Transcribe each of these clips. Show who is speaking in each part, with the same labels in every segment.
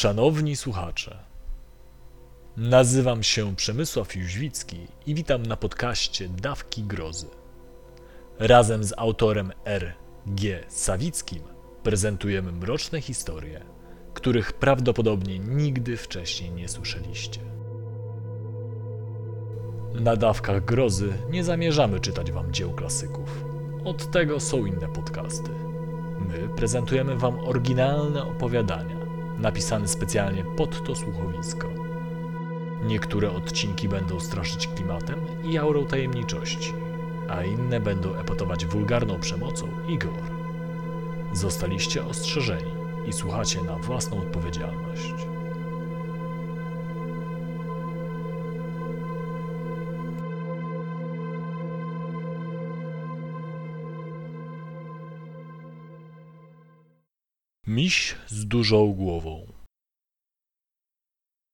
Speaker 1: Szanowni słuchacze, nazywam się Przemysław Jóźwicki i witam na podcaście Dawki Grozy. Razem z autorem R. G. Sawickim prezentujemy mroczne historie, których prawdopodobnie nigdy wcześniej nie słyszeliście. Na Dawkach Grozy nie zamierzamy czytać wam dzieł klasyków. Od tego są inne podcasty. My prezentujemy wam oryginalne opowiadania, napisane specjalnie pod to słuchowisko. Niektóre odcinki będą straszyć klimatem i aurą tajemniczości, a inne będą epatować wulgarną przemocą i gore. Zostaliście ostrzeżeni i słuchacie na własną odpowiedzialność. Miś z dużą głową.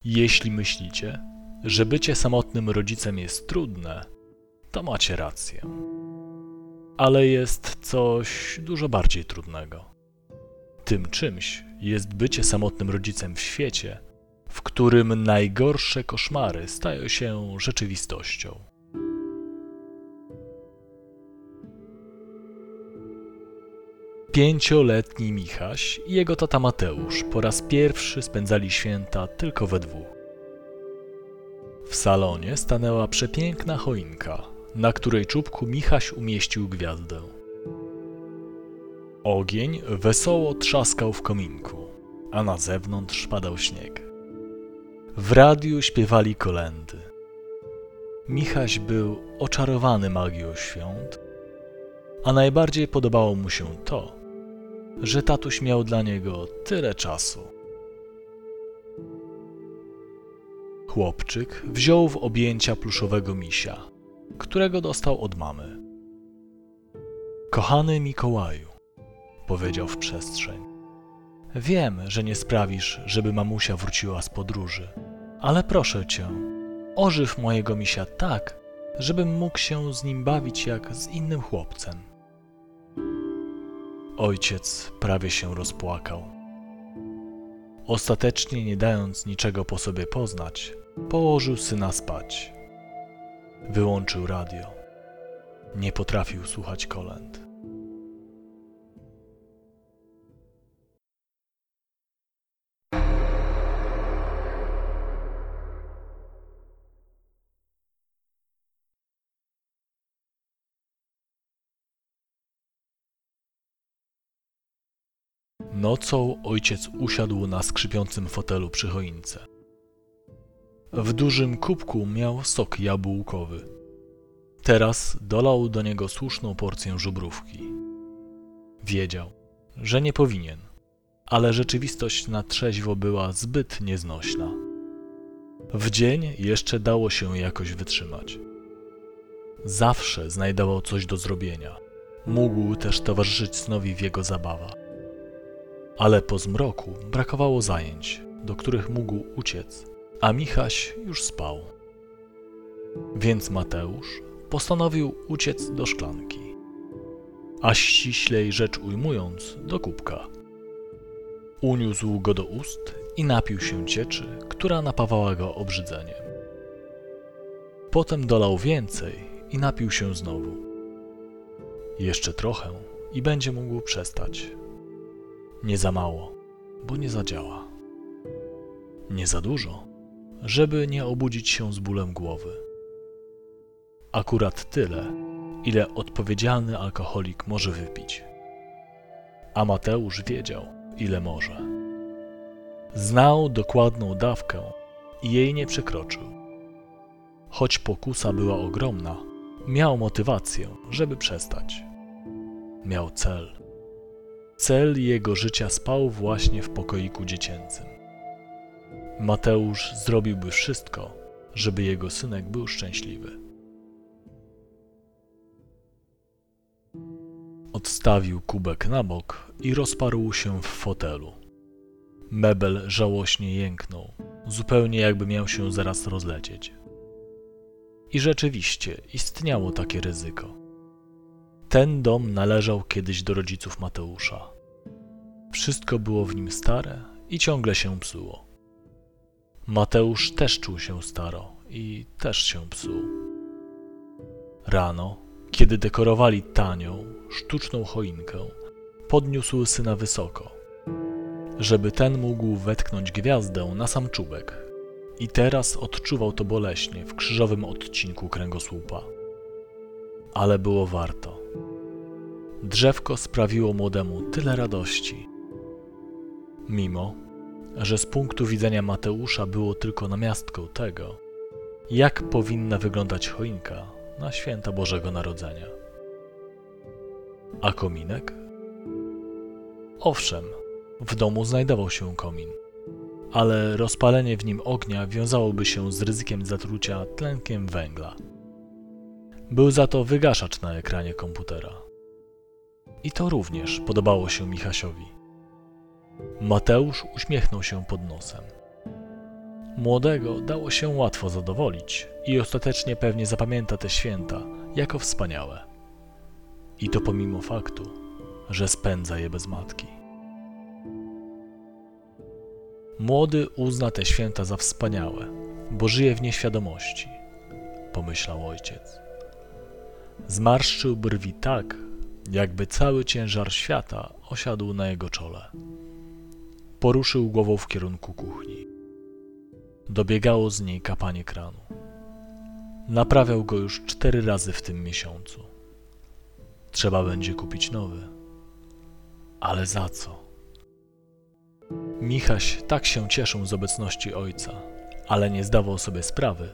Speaker 1: Jeśli myślicie, że bycie samotnym rodzicem jest trudne, to macie rację. Ale jest coś dużo bardziej trudnego. Tym czymś jest bycie samotnym rodzicem w świecie, w którym najgorsze koszmary stają się rzeczywistością. Pięcioletni Michaś i jego tata Mateusz po raz pierwszy spędzali święta tylko we dwóch. W salonie stanęła przepiękna choinka, na której czubku Michaś umieścił gwiazdę. Ogień wesoło trzaskał w kominku, a na zewnątrz padał śnieg. W radiu śpiewali kolendy. Michaś był oczarowany magią świąt, a najbardziej podobało mu się to, że tatuś miał dla niego tyle czasu. Chłopczyk wziął w objęcia pluszowego misia, którego dostał od mamy. Kochany Mikołaju, powiedział w przestrzeń. Wiem, że nie sprawisz, żeby mamusia wróciła z podróży, ale proszę cię, ożyw mojego misia tak, żebym mógł się z nim bawić jak z innym chłopcem. Ojciec prawie się rozpłakał. Ostatecznie, nie dając niczego po sobie poznać, położył syna spać. Wyłączył radio. Nie potrafił słuchać kolęd. Nocą ojciec usiadł na skrzypiącym fotelu przy choince. W dużym kubku miał sok jabłkowy. Teraz dolał do niego słuszną porcję żubrówki. Wiedział, że nie powinien, ale rzeczywistość na trzeźwo była zbyt nieznośna. W dzień jeszcze dało się jakoś wytrzymać. Zawsze znajdował coś do zrobienia. Mógł też towarzyszyć snowi w jego zabawach ale po zmroku brakowało zajęć, do których mógł uciec, a Michaś już spał. Więc Mateusz postanowił uciec do szklanki, a ściślej rzecz ujmując, do kubka. Uniósł go do ust i napił się cieczy, która napawała go obrzydzeniem. Potem dolał więcej i napił się znowu. Jeszcze trochę i będzie mógł przestać. Nie za mało, bo nie zadziała. Nie za dużo, żeby nie obudzić się z bólem głowy. Akurat tyle, ile odpowiedzialny alkoholik może wypić. A Mateusz wiedział, ile może. Znał dokładną dawkę i jej nie przekroczył. Choć pokusa była ogromna, miał motywację, żeby przestać. Miał cel Cel jego życia spał właśnie w pokoiku dziecięcym. Mateusz zrobiłby wszystko, żeby jego synek był szczęśliwy. Odstawił kubek na bok i rozparł się w fotelu. Mebel żałośnie jęknął, zupełnie jakby miał się zaraz rozlecieć. I rzeczywiście istniało takie ryzyko. Ten dom należał kiedyś do rodziców Mateusza. Wszystko było w nim stare i ciągle się psuło. Mateusz też czuł się staro i też się psuł. Rano, kiedy dekorowali tanią, sztuczną choinkę, podniósł syna wysoko, żeby ten mógł wetknąć gwiazdę na sam czubek. I teraz odczuwał to boleśnie w krzyżowym odcinku kręgosłupa. Ale było warto. Drzewko sprawiło młodemu tyle radości. Mimo, że z punktu widzenia Mateusza było tylko namiastką tego, jak powinna wyglądać choinka na święta Bożego Narodzenia. A kominek? Owszem, w domu znajdował się komin, ale rozpalenie w nim ognia wiązałoby się z ryzykiem zatrucia tlenkiem węgla. Był za to wygaszacz na ekranie komputera. I to również podobało się Michasiowi. Mateusz uśmiechnął się pod nosem. Młodego dało się łatwo zadowolić i ostatecznie pewnie zapamięta te święta jako wspaniałe. I to pomimo faktu, że spędza je bez matki. Młody uzna te święta za wspaniałe, bo żyje w nieświadomości, pomyślał ojciec. Zmarszczył brwi tak, jakby cały ciężar świata osiadł na jego czole. Poruszył głową w kierunku kuchni. Dobiegało z niej kapanie kranu. Naprawiał go już cztery razy w tym miesiącu. Trzeba będzie kupić nowy. Ale za co? Michaś tak się cieszył z obecności ojca, ale nie zdawał sobie sprawy,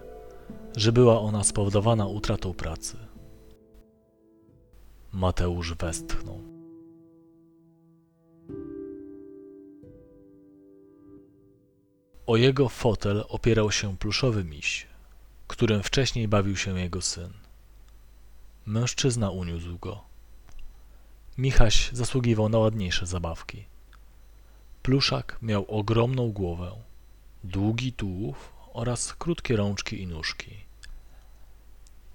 Speaker 1: że była ona spowodowana utratą pracy. Mateusz westchnął. O jego fotel opierał się pluszowy miś, którym wcześniej bawił się jego syn. Mężczyzna uniósł go. Michaś zasługiwał na ładniejsze zabawki. Pluszak miał ogromną głowę, długi tułów oraz krótkie rączki i nóżki.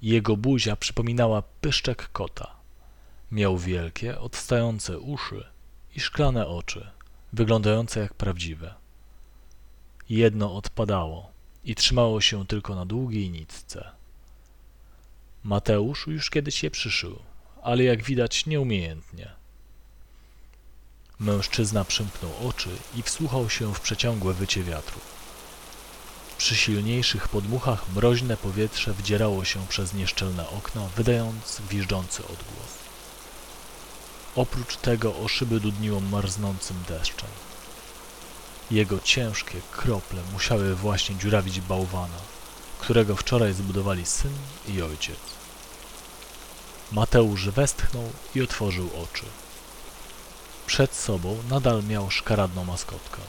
Speaker 1: Jego buzia przypominała pyszczek kota. Miał wielkie, odstające uszy i szklane oczy, wyglądające jak prawdziwe. Jedno odpadało i trzymało się tylko na długiej nitce. Mateusz już kiedyś je przyszył, ale jak widać nieumiejętnie. Mężczyzna przymknął oczy i wsłuchał się w przeciągłe wycie wiatru. Przy silniejszych podmuchach mroźne powietrze wdzierało się przez nieszczelne okno, wydając gwiżdżący odgłos. Oprócz tego o szyby dudniło marznącym deszczem. Jego ciężkie krople musiały właśnie dziurawić bałwana, którego wczoraj zbudowali syn i ojciec. Mateusz westchnął i otworzył oczy. Przed sobą nadal miał szkaradną maskotkę.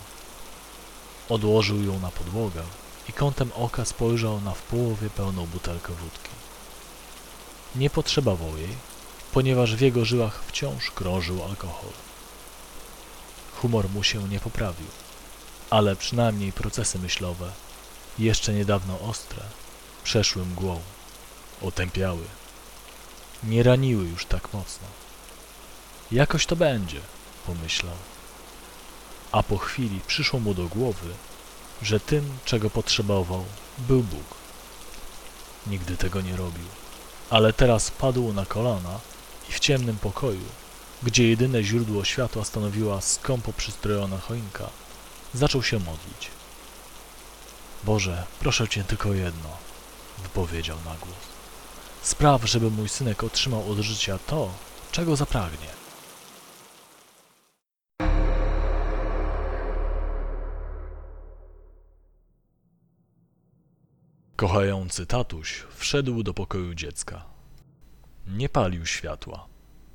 Speaker 1: Odłożył ją na podłogę i kątem oka spojrzał na w połowie pełną butelkę wódki. Nie potrzebował jej, ponieważ w jego żyłach wciąż krążył alkohol. Humor mu się nie poprawił, ale przynajmniej procesy myślowe, jeszcze niedawno ostre, przeszły mgłą, otępiały. Nie raniły już tak mocno. Jakoś to będzie, pomyślał. A po chwili przyszło mu do głowy, że tym, czego potrzebował, był Bóg. Nigdy tego nie robił, ale teraz padł na kolana i w ciemnym pokoju, gdzie jedyne źródło światła stanowiła skąpo przystrojona choinka, zaczął się modlić. Boże, proszę Cię tylko jedno, wypowiedział na głos. Spraw, żeby mój synek otrzymał od życia to, czego zapragnie. Kochający tatuś wszedł do pokoju dziecka. Nie palił światła.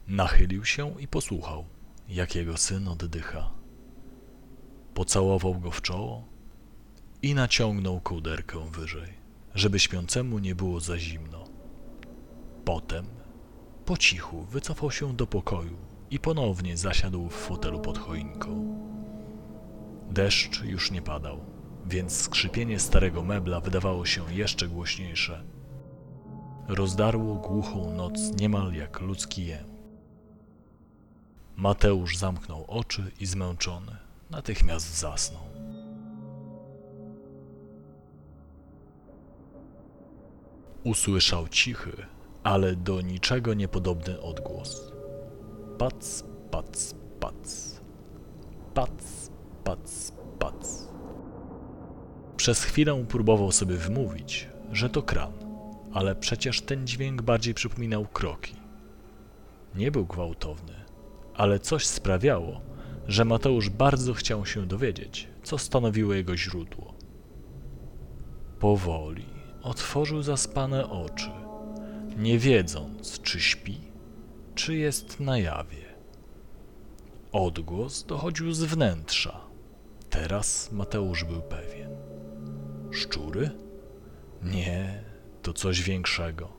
Speaker 1: Nachylił się i posłuchał, jak jego syn oddycha. Pocałował go w czoło i naciągnął kołderkę wyżej, żeby śpiącemu nie było za zimno. Potem po cichu wycofał się do pokoju i ponownie zasiadł w fotelu pod choinką. Deszcz już nie padał, więc skrzypienie starego mebla wydawało się jeszcze głośniejsze. Rozdarło głuchą noc niemal jak ludzki jem. Mateusz zamknął oczy i zmęczony natychmiast zasnął. Usłyszał cichy, ale do niczego niepodobny odgłos. Pac, pac, pac. Pac, pac, pac. Przez chwilę próbował sobie wmówić, że to kran, ale przecież ten dźwięk bardziej przypominał kroki. Nie był gwałtowny, ale coś sprawiało, że Mateusz bardzo chciał się dowiedzieć, co stanowiło jego źródło. Powoli otworzył zaspane oczy, nie wiedząc, czy śpi, czy jest na jawie. Odgłos dochodził z wnętrza. Teraz Mateusz był pewien. Szczury? Nie, to coś większego.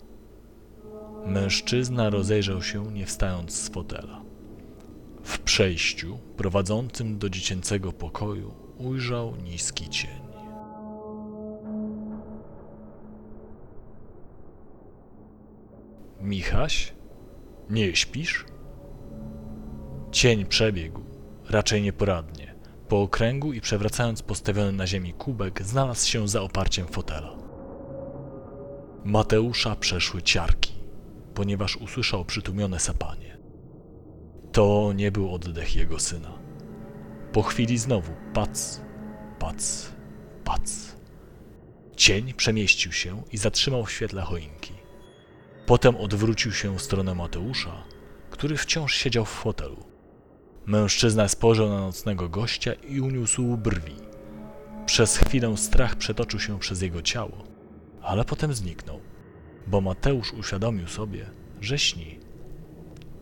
Speaker 1: Mężczyzna rozejrzał się, nie wstając z fotela. W przejściu prowadzącym do dziecięcego pokoju ujrzał niski cień. Michaś? Nie śpisz? Cień przebiegł, raczej nieporadnie, po okręgu i przewracając postawiony na ziemi kubek, znalazł się za oparciem fotela. Mateusza przeszły ciarki, ponieważ usłyszał przytłumione sapanie. To nie był oddech jego syna. Po chwili znowu pac, pac, pac. Cień przemieścił się i zatrzymał w świetle choinki. Potem odwrócił się w stronę Mateusza, który wciąż siedział w fotelu. Mężczyzna spojrzał na nocnego gościa i uniósł brwi. Przez chwilę strach przetoczył się przez jego ciało, ale potem zniknął, bo Mateusz uświadomił sobie, że śni.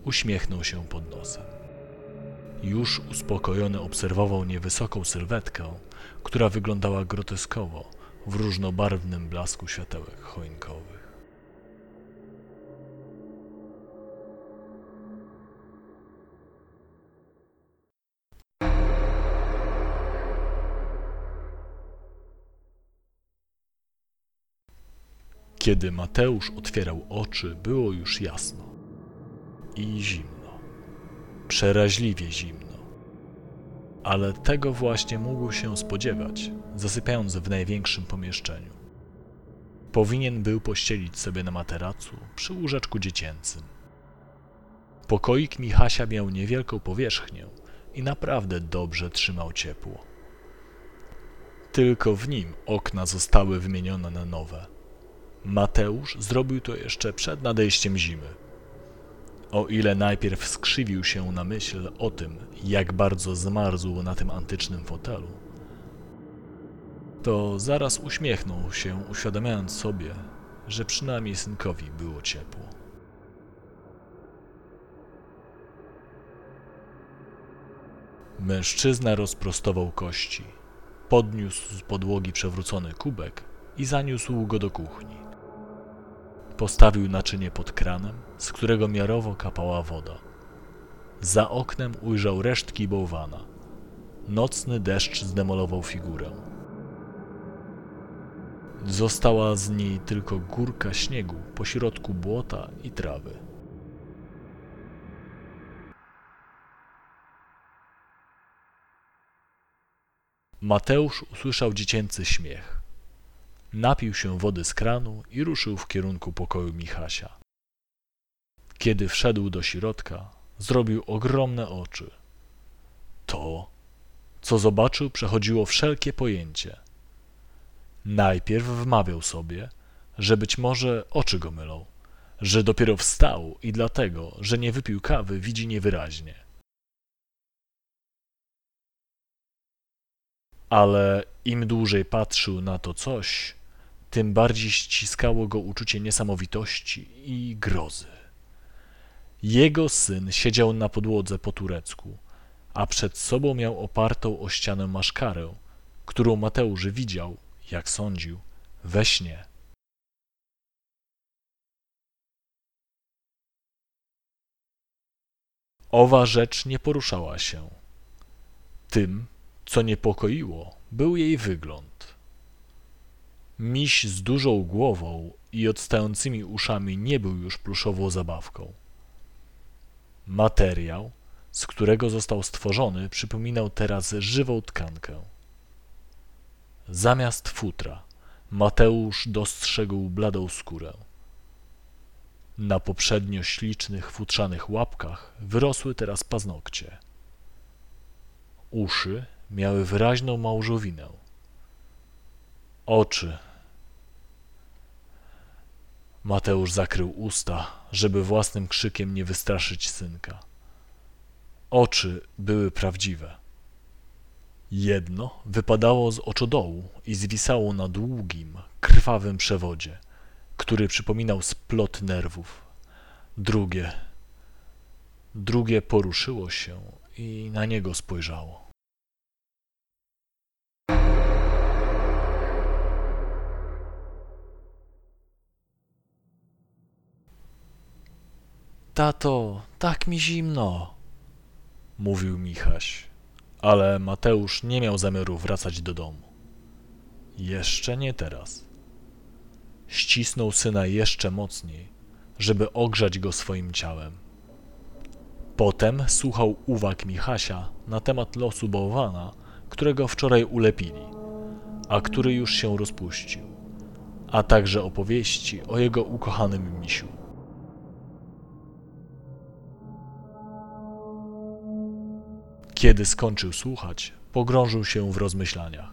Speaker 1: Uśmiechnął się pod nosem. Już uspokojony obserwował niewysoką sylwetkę, która wyglądała groteskowo w różnobarwnym blasku światełek choinkowych. Kiedy Mateusz otwierał oczy, było już jasno i zimno, przeraźliwie zimno. Ale tego właśnie mógł się spodziewać, zasypiając w największym pomieszczeniu. Powinien był pościelić sobie na materacu przy łóżeczku dziecięcym. Pokoik Michasia miał niewielką powierzchnię i naprawdę dobrze trzymał ciepło. Tylko w nim okna zostały wymienione na nowe. Mateusz zrobił to jeszcze przed nadejściem zimy. O ile najpierw skrzywił się na myśl o tym, jak bardzo zmarzł na tym antycznym fotelu, to zaraz uśmiechnął się, uświadamiając sobie, że przynajmniej synkowi było ciepło. Mężczyzna rozprostował kości, podniósł z podłogi przewrócony kubek i zaniósł go do kuchni. Postawił naczynie pod kranem, z którego miarowo kapała woda. Za oknem ujrzał resztki bałwana. Nocny deszcz zdemolował figurę. Została z niej tylko górka śniegu pośrodku błota i trawy. Mateusz usłyszał dziecięcy śmiech. Napił się wody z kranu i ruszył w kierunku pokoju Michasia. Kiedy wszedł do środka, zrobił ogromne oczy. To, co zobaczył, przechodziło wszelkie pojęcie. Najpierw wmawiał sobie, że być może oczy go mylą, że dopiero wstał i dlatego, że nie wypił kawy, widzi niewyraźnie. Ale im dłużej patrzył na to coś, tym bardziej ściskało go uczucie niesamowitości i grozy. Jego syn siedział na podłodze po turecku, a przed sobą miał opartą o ścianę maszkarę, którą Mateusz widział, jak sądził, we śnie. Owa rzecz nie poruszała się. Tym, co niepokoiło, był jej wygląd. Miś z dużą głową i odstającymi uszami nie był już pluszową zabawką. Materiał, z którego został stworzony, przypominał teraz żywą tkankę. Zamiast futra, Mateusz dostrzegł bladą skórę. Na poprzednio ślicznych, futrzanych łapkach wyrosły teraz paznokcie. Uszy miały wyraźną małżowinę. Oczy. Mateusz zakrył usta, żeby własnym krzykiem nie wystraszyć synka. Oczy były prawdziwe. Jedno wypadało z oczodołu i zwisało na długim, krwawym przewodzie, który przypominał splot nerwów. Drugie, drugie poruszyło się i na niego spojrzało. Tato, tak mi zimno, mówił Michaś, ale Mateusz nie miał zamiaru wracać do domu. Jeszcze nie teraz. Ścisnął syna jeszcze mocniej, żeby ogrzać go swoim ciałem. Potem słuchał uwag Michasia na temat losu bałwana, którego wczoraj ulepili, a który już się rozpuścił, a także opowieści o jego ukochanym misiu. Kiedy skończył słuchać, pogrążył się w rozmyślaniach.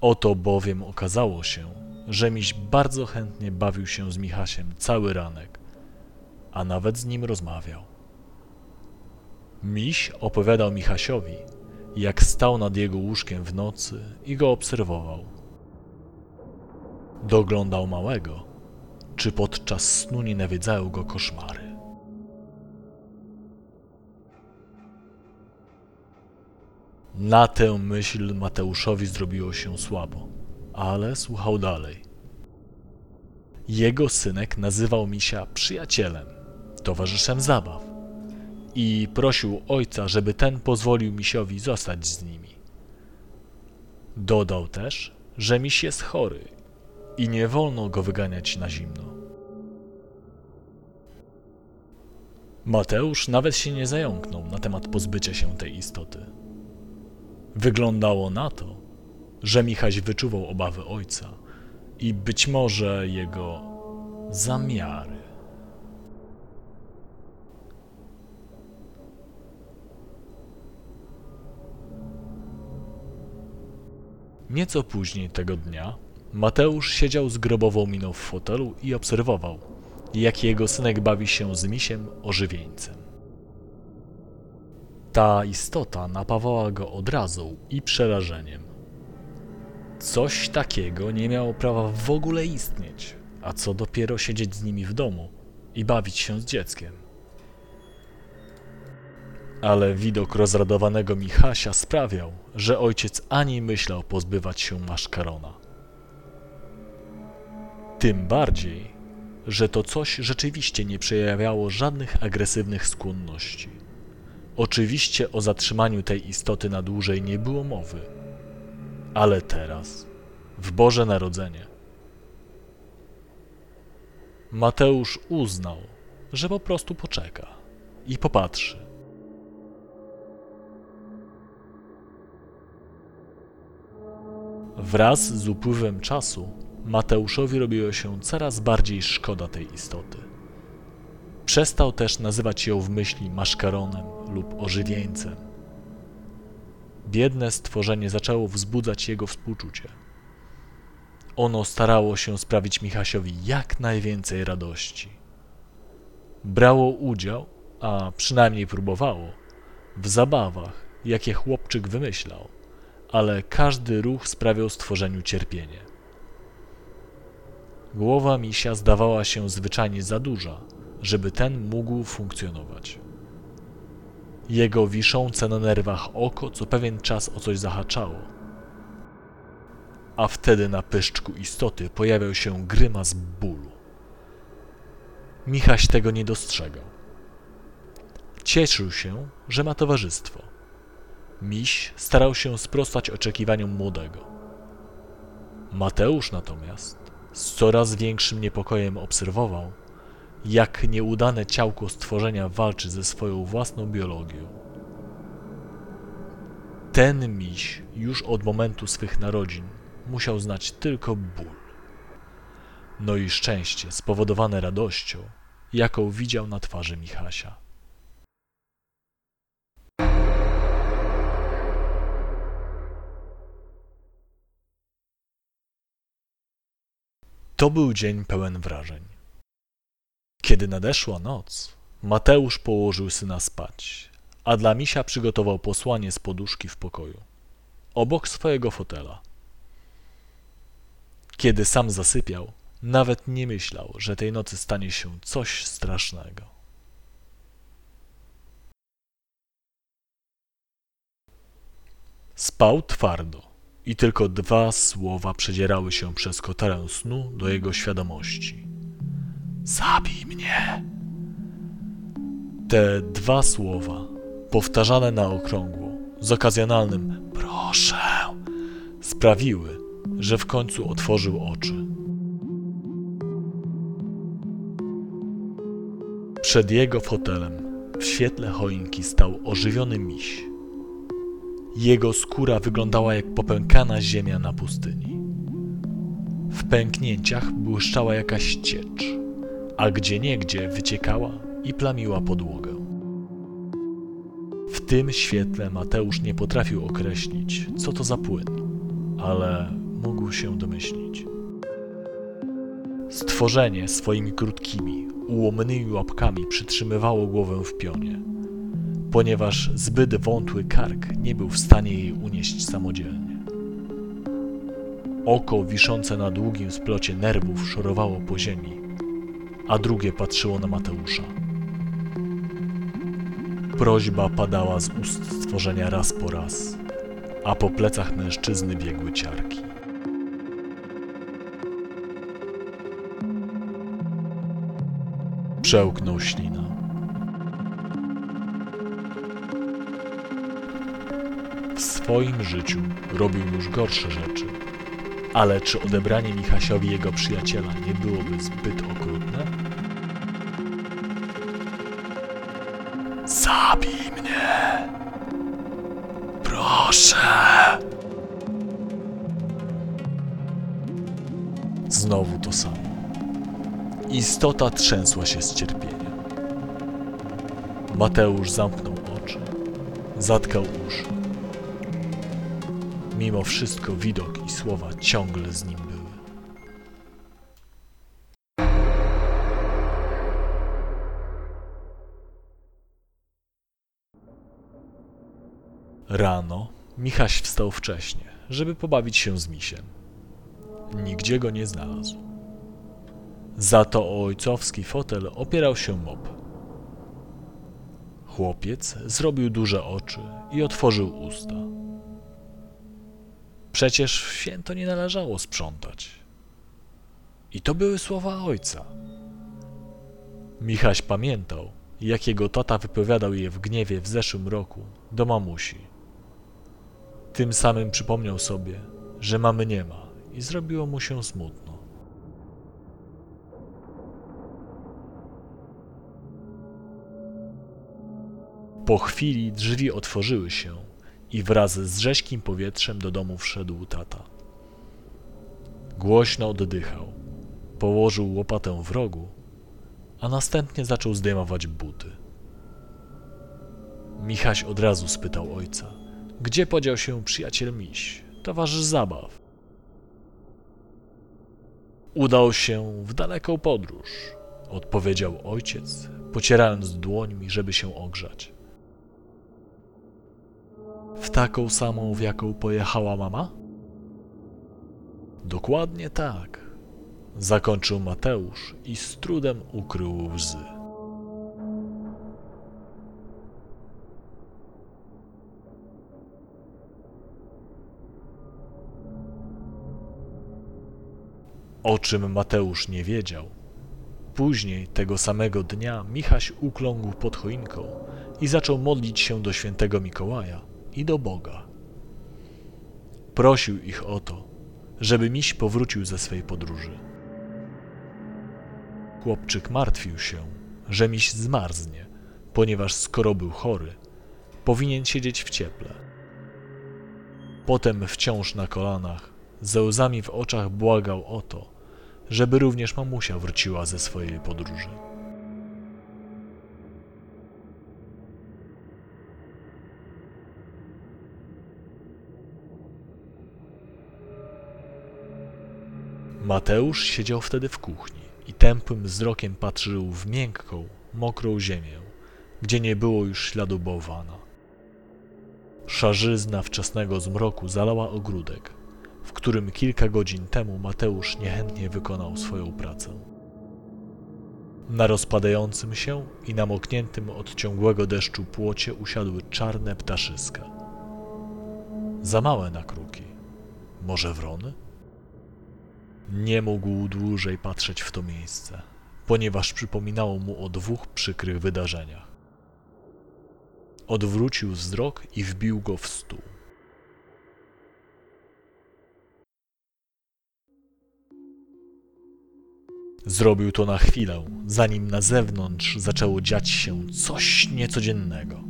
Speaker 1: Oto bowiem okazało się, że miś bardzo chętnie bawił się z Michasiem cały ranek, a nawet z nim rozmawiał. Miś opowiadał Michasiowi, jak stał nad jego łóżkiem w nocy i go obserwował. Doglądał małego, czy podczas snu nie nawiedzały go koszmary. Na tę myśl Mateuszowi zrobiło się słabo, ale słuchał dalej. Jego synek nazywał misia przyjacielem, towarzyszem zabaw i prosił ojca, żeby ten pozwolił misiowi zostać z nimi. Dodał też, że miś jest chory i nie wolno go wyganiać na zimno. Mateusz nawet się nie zająknął na temat pozbycia się tej istoty. Wyglądało na to, że Michaś wyczuwał obawy ojca i być może jego zamiary. Nieco później tego dnia Mateusz siedział z grobową miną w fotelu i obserwował, jak jego synek bawi się z misiem ożywieńcem. Ta istota napawała go odrazą i przerażeniem. Coś takiego nie miało prawa w ogóle istnieć, a co dopiero siedzieć z nimi w domu i bawić się z dzieckiem. Ale widok rozradowanego Michasia sprawiał, że ojciec ani myślał pozbywać się maszkarona. Tym bardziej, że to coś rzeczywiście nie przejawiało żadnych agresywnych skłonności. Oczywiście o zatrzymaniu tej istoty na dłużej nie było mowy, ale teraz, w Boże Narodzenie, Mateusz uznał, że po prostu poczeka i popatrzy. Wraz z upływem czasu Mateuszowi robiło się coraz bardziej szkoda tej istoty. Przestał też nazywać ją w myśli maszkaronem lub ożywieńcem. Biedne stworzenie zaczęło wzbudzać jego współczucie. Ono starało się sprawić Michasiowi jak najwięcej radości. Brało udział, a przynajmniej próbowało, w zabawach, jakie chłopczyk wymyślał, ale każdy ruch sprawiał stworzeniu cierpienie. Głowa misia zdawała się zwyczajnie za duża, żeby ten mógł funkcjonować. Jego wiszące na nerwach oko co pewien czas o coś zahaczało. A wtedy na pyszczku istoty pojawiał się grymas bólu. Michaś tego nie dostrzegał. Cieszył się, że ma towarzystwo. Miś starał się sprostać oczekiwaniom młodego. Mateusz natomiast z coraz większym niepokojem obserwował, jak nieudane ciałko stworzenia walczy ze swoją własną biologią. Ten miś już od momentu swych narodzin musiał znać tylko ból. No i szczęście spowodowane radością, jaką widział na twarzy Michasia. To był dzień pełen wrażeń. Kiedy nadeszła noc, Mateusz położył syna spać, a dla misia przygotował posłanie z poduszki w pokoju, obok swojego fotela. Kiedy sam zasypiał, nawet nie myślał, że tej nocy stanie się coś strasznego. Spał twardo i tylko dwa słowa przedzierały się przez kotarę snu do jego świadomości. Zabij mnie! Te dwa słowa, powtarzane na okrągło, z okazjonalnym proszę, sprawiły, że w końcu otworzył oczy. Przed jego fotelem, w świetle choinki, stał ożywiony miś. Jego skóra wyglądała jak popękana ziemia na pustyni. W pęknięciach błyszczała jakaś ciecz, a gdzieniegdzie wyciekała i plamiła podłogę. W tym świetle Mateusz nie potrafił określić, co to za płyn, ale mógł się domyślić. Stworzenie swoimi krótkimi, ułomnymi łapkami przytrzymywało głowę w pionie, ponieważ zbyt wątły kark nie był w stanie jej unieść samodzielnie. Oko wiszące na długim splocie nerwów szorowało po ziemi, a drugie patrzyło na Mateusza. Prośba padała z ust stworzenia raz po raz, a po plecach mężczyzny biegły ciarki. Przełknął ślina. W swoim życiu robił już gorsze rzeczy, ale czy odebranie Michasiowi jego przyjaciela nie byłoby zbyt okrutne? Znowu to samo. Istota trzęsła się z cierpienia. Mateusz zamknął oczy, zatkał uszy. Mimo wszystko widok i słowa ciągle z nim były. Rano Michaś wstał wcześnie, żeby pobawić się z misiem. Nigdzie go nie znalazł. Za to o ojcowski fotel opierał się mop. Chłopiec zrobił duże oczy i otworzył usta. Przecież w święto nie należało sprzątać. I to były słowa ojca. Michaś pamiętał, jak jego tata wypowiadał je w gniewie w zeszłym roku do mamusi. Tym samym przypomniał sobie, że mamy nie ma i zrobiło mu się smutno. Po chwili drzwi otworzyły się i wraz z rześkim powietrzem do domu wszedł tata. Głośno oddychał, położył łopatę w rogu, a następnie zaczął zdejmować buty. Michaś od razu spytał ojca, gdzie podział się przyjaciel miś, towarzysz zabaw. Udał się w daleką podróż, odpowiedział ojciec, pocierając dłońmi, żeby się ogrzać. W taką samą, w jaką pojechała mama? Dokładnie tak. Zakończył Mateusz i z trudem ukrył łzy. O czym Mateusz nie wiedział. Później tego samego dnia Michaś ukląkł pod choinką i zaczął modlić się do świętego Mikołaja i do Boga. Prosił ich o to, żeby miś powrócił ze swej podróży. Chłopczyk martwił się, że miś zmarznie, ponieważ skoro był chory, powinien siedzieć w cieple. Potem wciąż na kolanach, ze łzami w oczach błagał o to, żeby również mamusia wróciła ze swojej podróży. Mateusz siedział wtedy w kuchni i tępym wzrokiem patrzył w miękką, mokrą ziemię, gdzie nie było już śladu bałwana. Szarzyzna wczesnego zmroku zalała ogródek, w którym kilka godzin temu Mateusz niechętnie wykonał swoją pracę. Na rozpadającym się i namokniętym od ciągłego deszczu płocie usiadły czarne ptaszyska. Za małe na kruki. Może wrony? Nie mógł dłużej patrzeć w to miejsce, ponieważ przypominało mu o dwóch przykrych wydarzeniach. Odwrócił wzrok i wbił go w stół. Zrobił to na chwilę, zanim na zewnątrz zaczęło dziać się coś niecodziennego.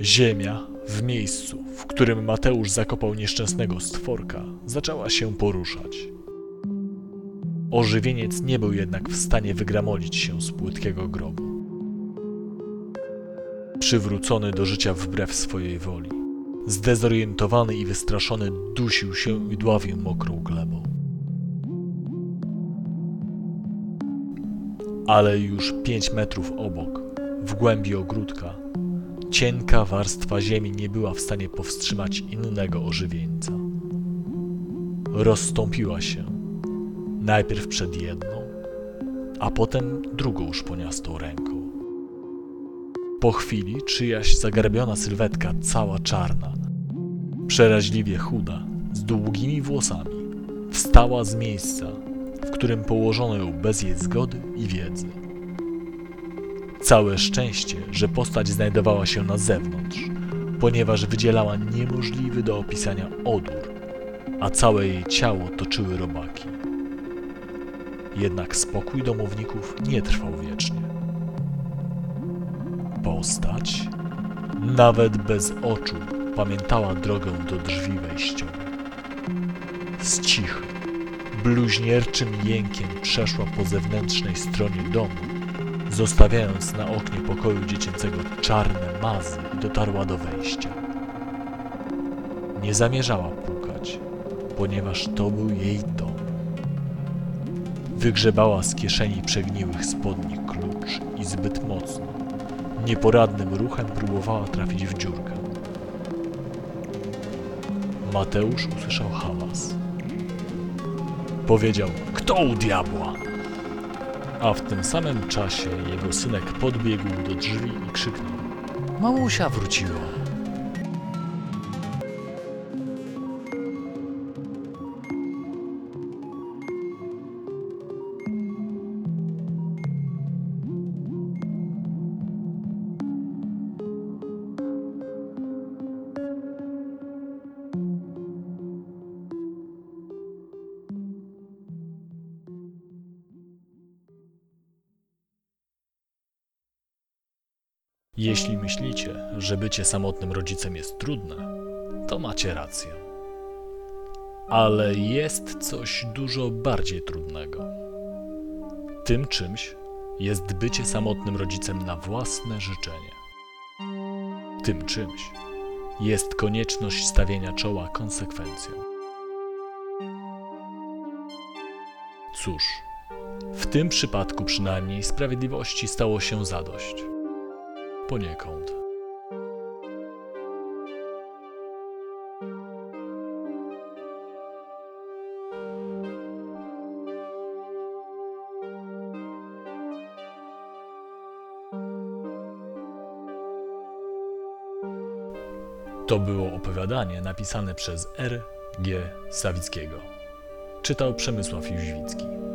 Speaker 1: Ziemia w miejscu, w którym Mateusz zakopał nieszczęsnego stworka, zaczęła się poruszać. Ożywieniec nie był jednak w stanie wygramolić się z płytkiego grobu. Przywrócony do życia wbrew swojej woli, zdezorientowany i wystraszony, dusił się i dławił mokrą glebą. Ale już pięć metrów obok, w głębi ogródka, cienka warstwa ziemi nie była w stanie powstrzymać innego ożywieńca. Rozstąpiła się, najpierw przed jedną, a potem drugą szponiastą ręką. Po chwili czyjaś zagarbiona sylwetka, cała czarna, przeraźliwie chuda, z długimi włosami, wstała z miejsca, w którym położono ją bez jej zgody i wiedzy. Całe szczęście, że postać znajdowała się na zewnątrz, ponieważ wydzielała niemożliwy do opisania odór, a całe jej ciało toczyły robaki. Jednak spokój domowników nie trwał wiecznie. Postać, nawet bez oczu, pamiętała drogę do drzwi wejściowych. Z cichym, bluźnierczym jękiem przeszła po zewnętrznej stronie domu, zostawiając na oknie pokoju dziecięcego czarne mazy i dotarła do wejścia. Nie zamierzała pukać, ponieważ to był jej dom. Wygrzebała z kieszeni przegniłych spodni klucz i zbyt mocno, nieporadnym ruchem próbowała trafić w dziurkę. Mateusz usłyszał hałas. Powiedział: Kto u diabła? A w tym samym czasie jego synek podbiegł do drzwi i krzyknął: Mamusia wróciła. Jeśli myślicie, że bycie samotnym rodzicem jest trudne, to macie rację. Ale jest coś dużo bardziej trudnego. Tym czymś jest bycie samotnym rodzicem na własne życzenie. Tym czymś jest konieczność stawienia czoła konsekwencjom. Cóż, w tym przypadku przynajmniej sprawiedliwości stało się zadość poniekąd. To było opowiadanie napisane przez R. G. Sawickiego. Czytał Przemysław Jóźwicki.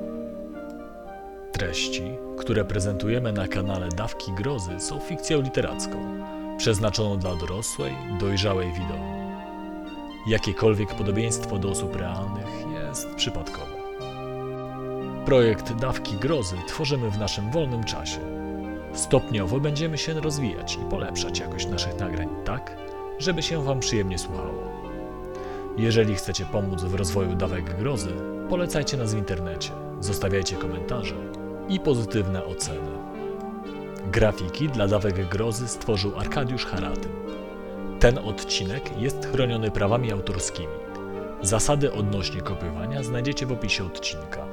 Speaker 1: Treści, które prezentujemy na kanale Dawki Grozy są fikcją literacką, przeznaczoną dla dorosłej, dojrzałej widowni. Jakiekolwiek podobieństwo do osób realnych jest przypadkowe. Projekt Dawki Grozy tworzymy w naszym wolnym czasie. Stopniowo będziemy się rozwijać i polepszać jakość naszych nagrań tak, żeby się Wam przyjemnie słuchało. Jeżeli chcecie pomóc w rozwoju Dawek Grozy, polecajcie nas w internecie, zostawiajcie komentarze i pozytywne oceny. Grafiki dla Dawek Grozy stworzył Arkadiusz Haratyn. Ten odcinek jest chroniony prawami autorskimi. Zasady odnośnie kopiowania znajdziecie w opisie odcinka.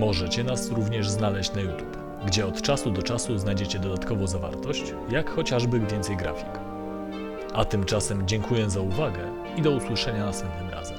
Speaker 1: Możecie nas również znaleźć na YouTube, gdzie od czasu do czasu znajdziecie dodatkową zawartość, jak chociażby więcej grafik. A tymczasem dziękuję za uwagę i do usłyszenia następnym razem.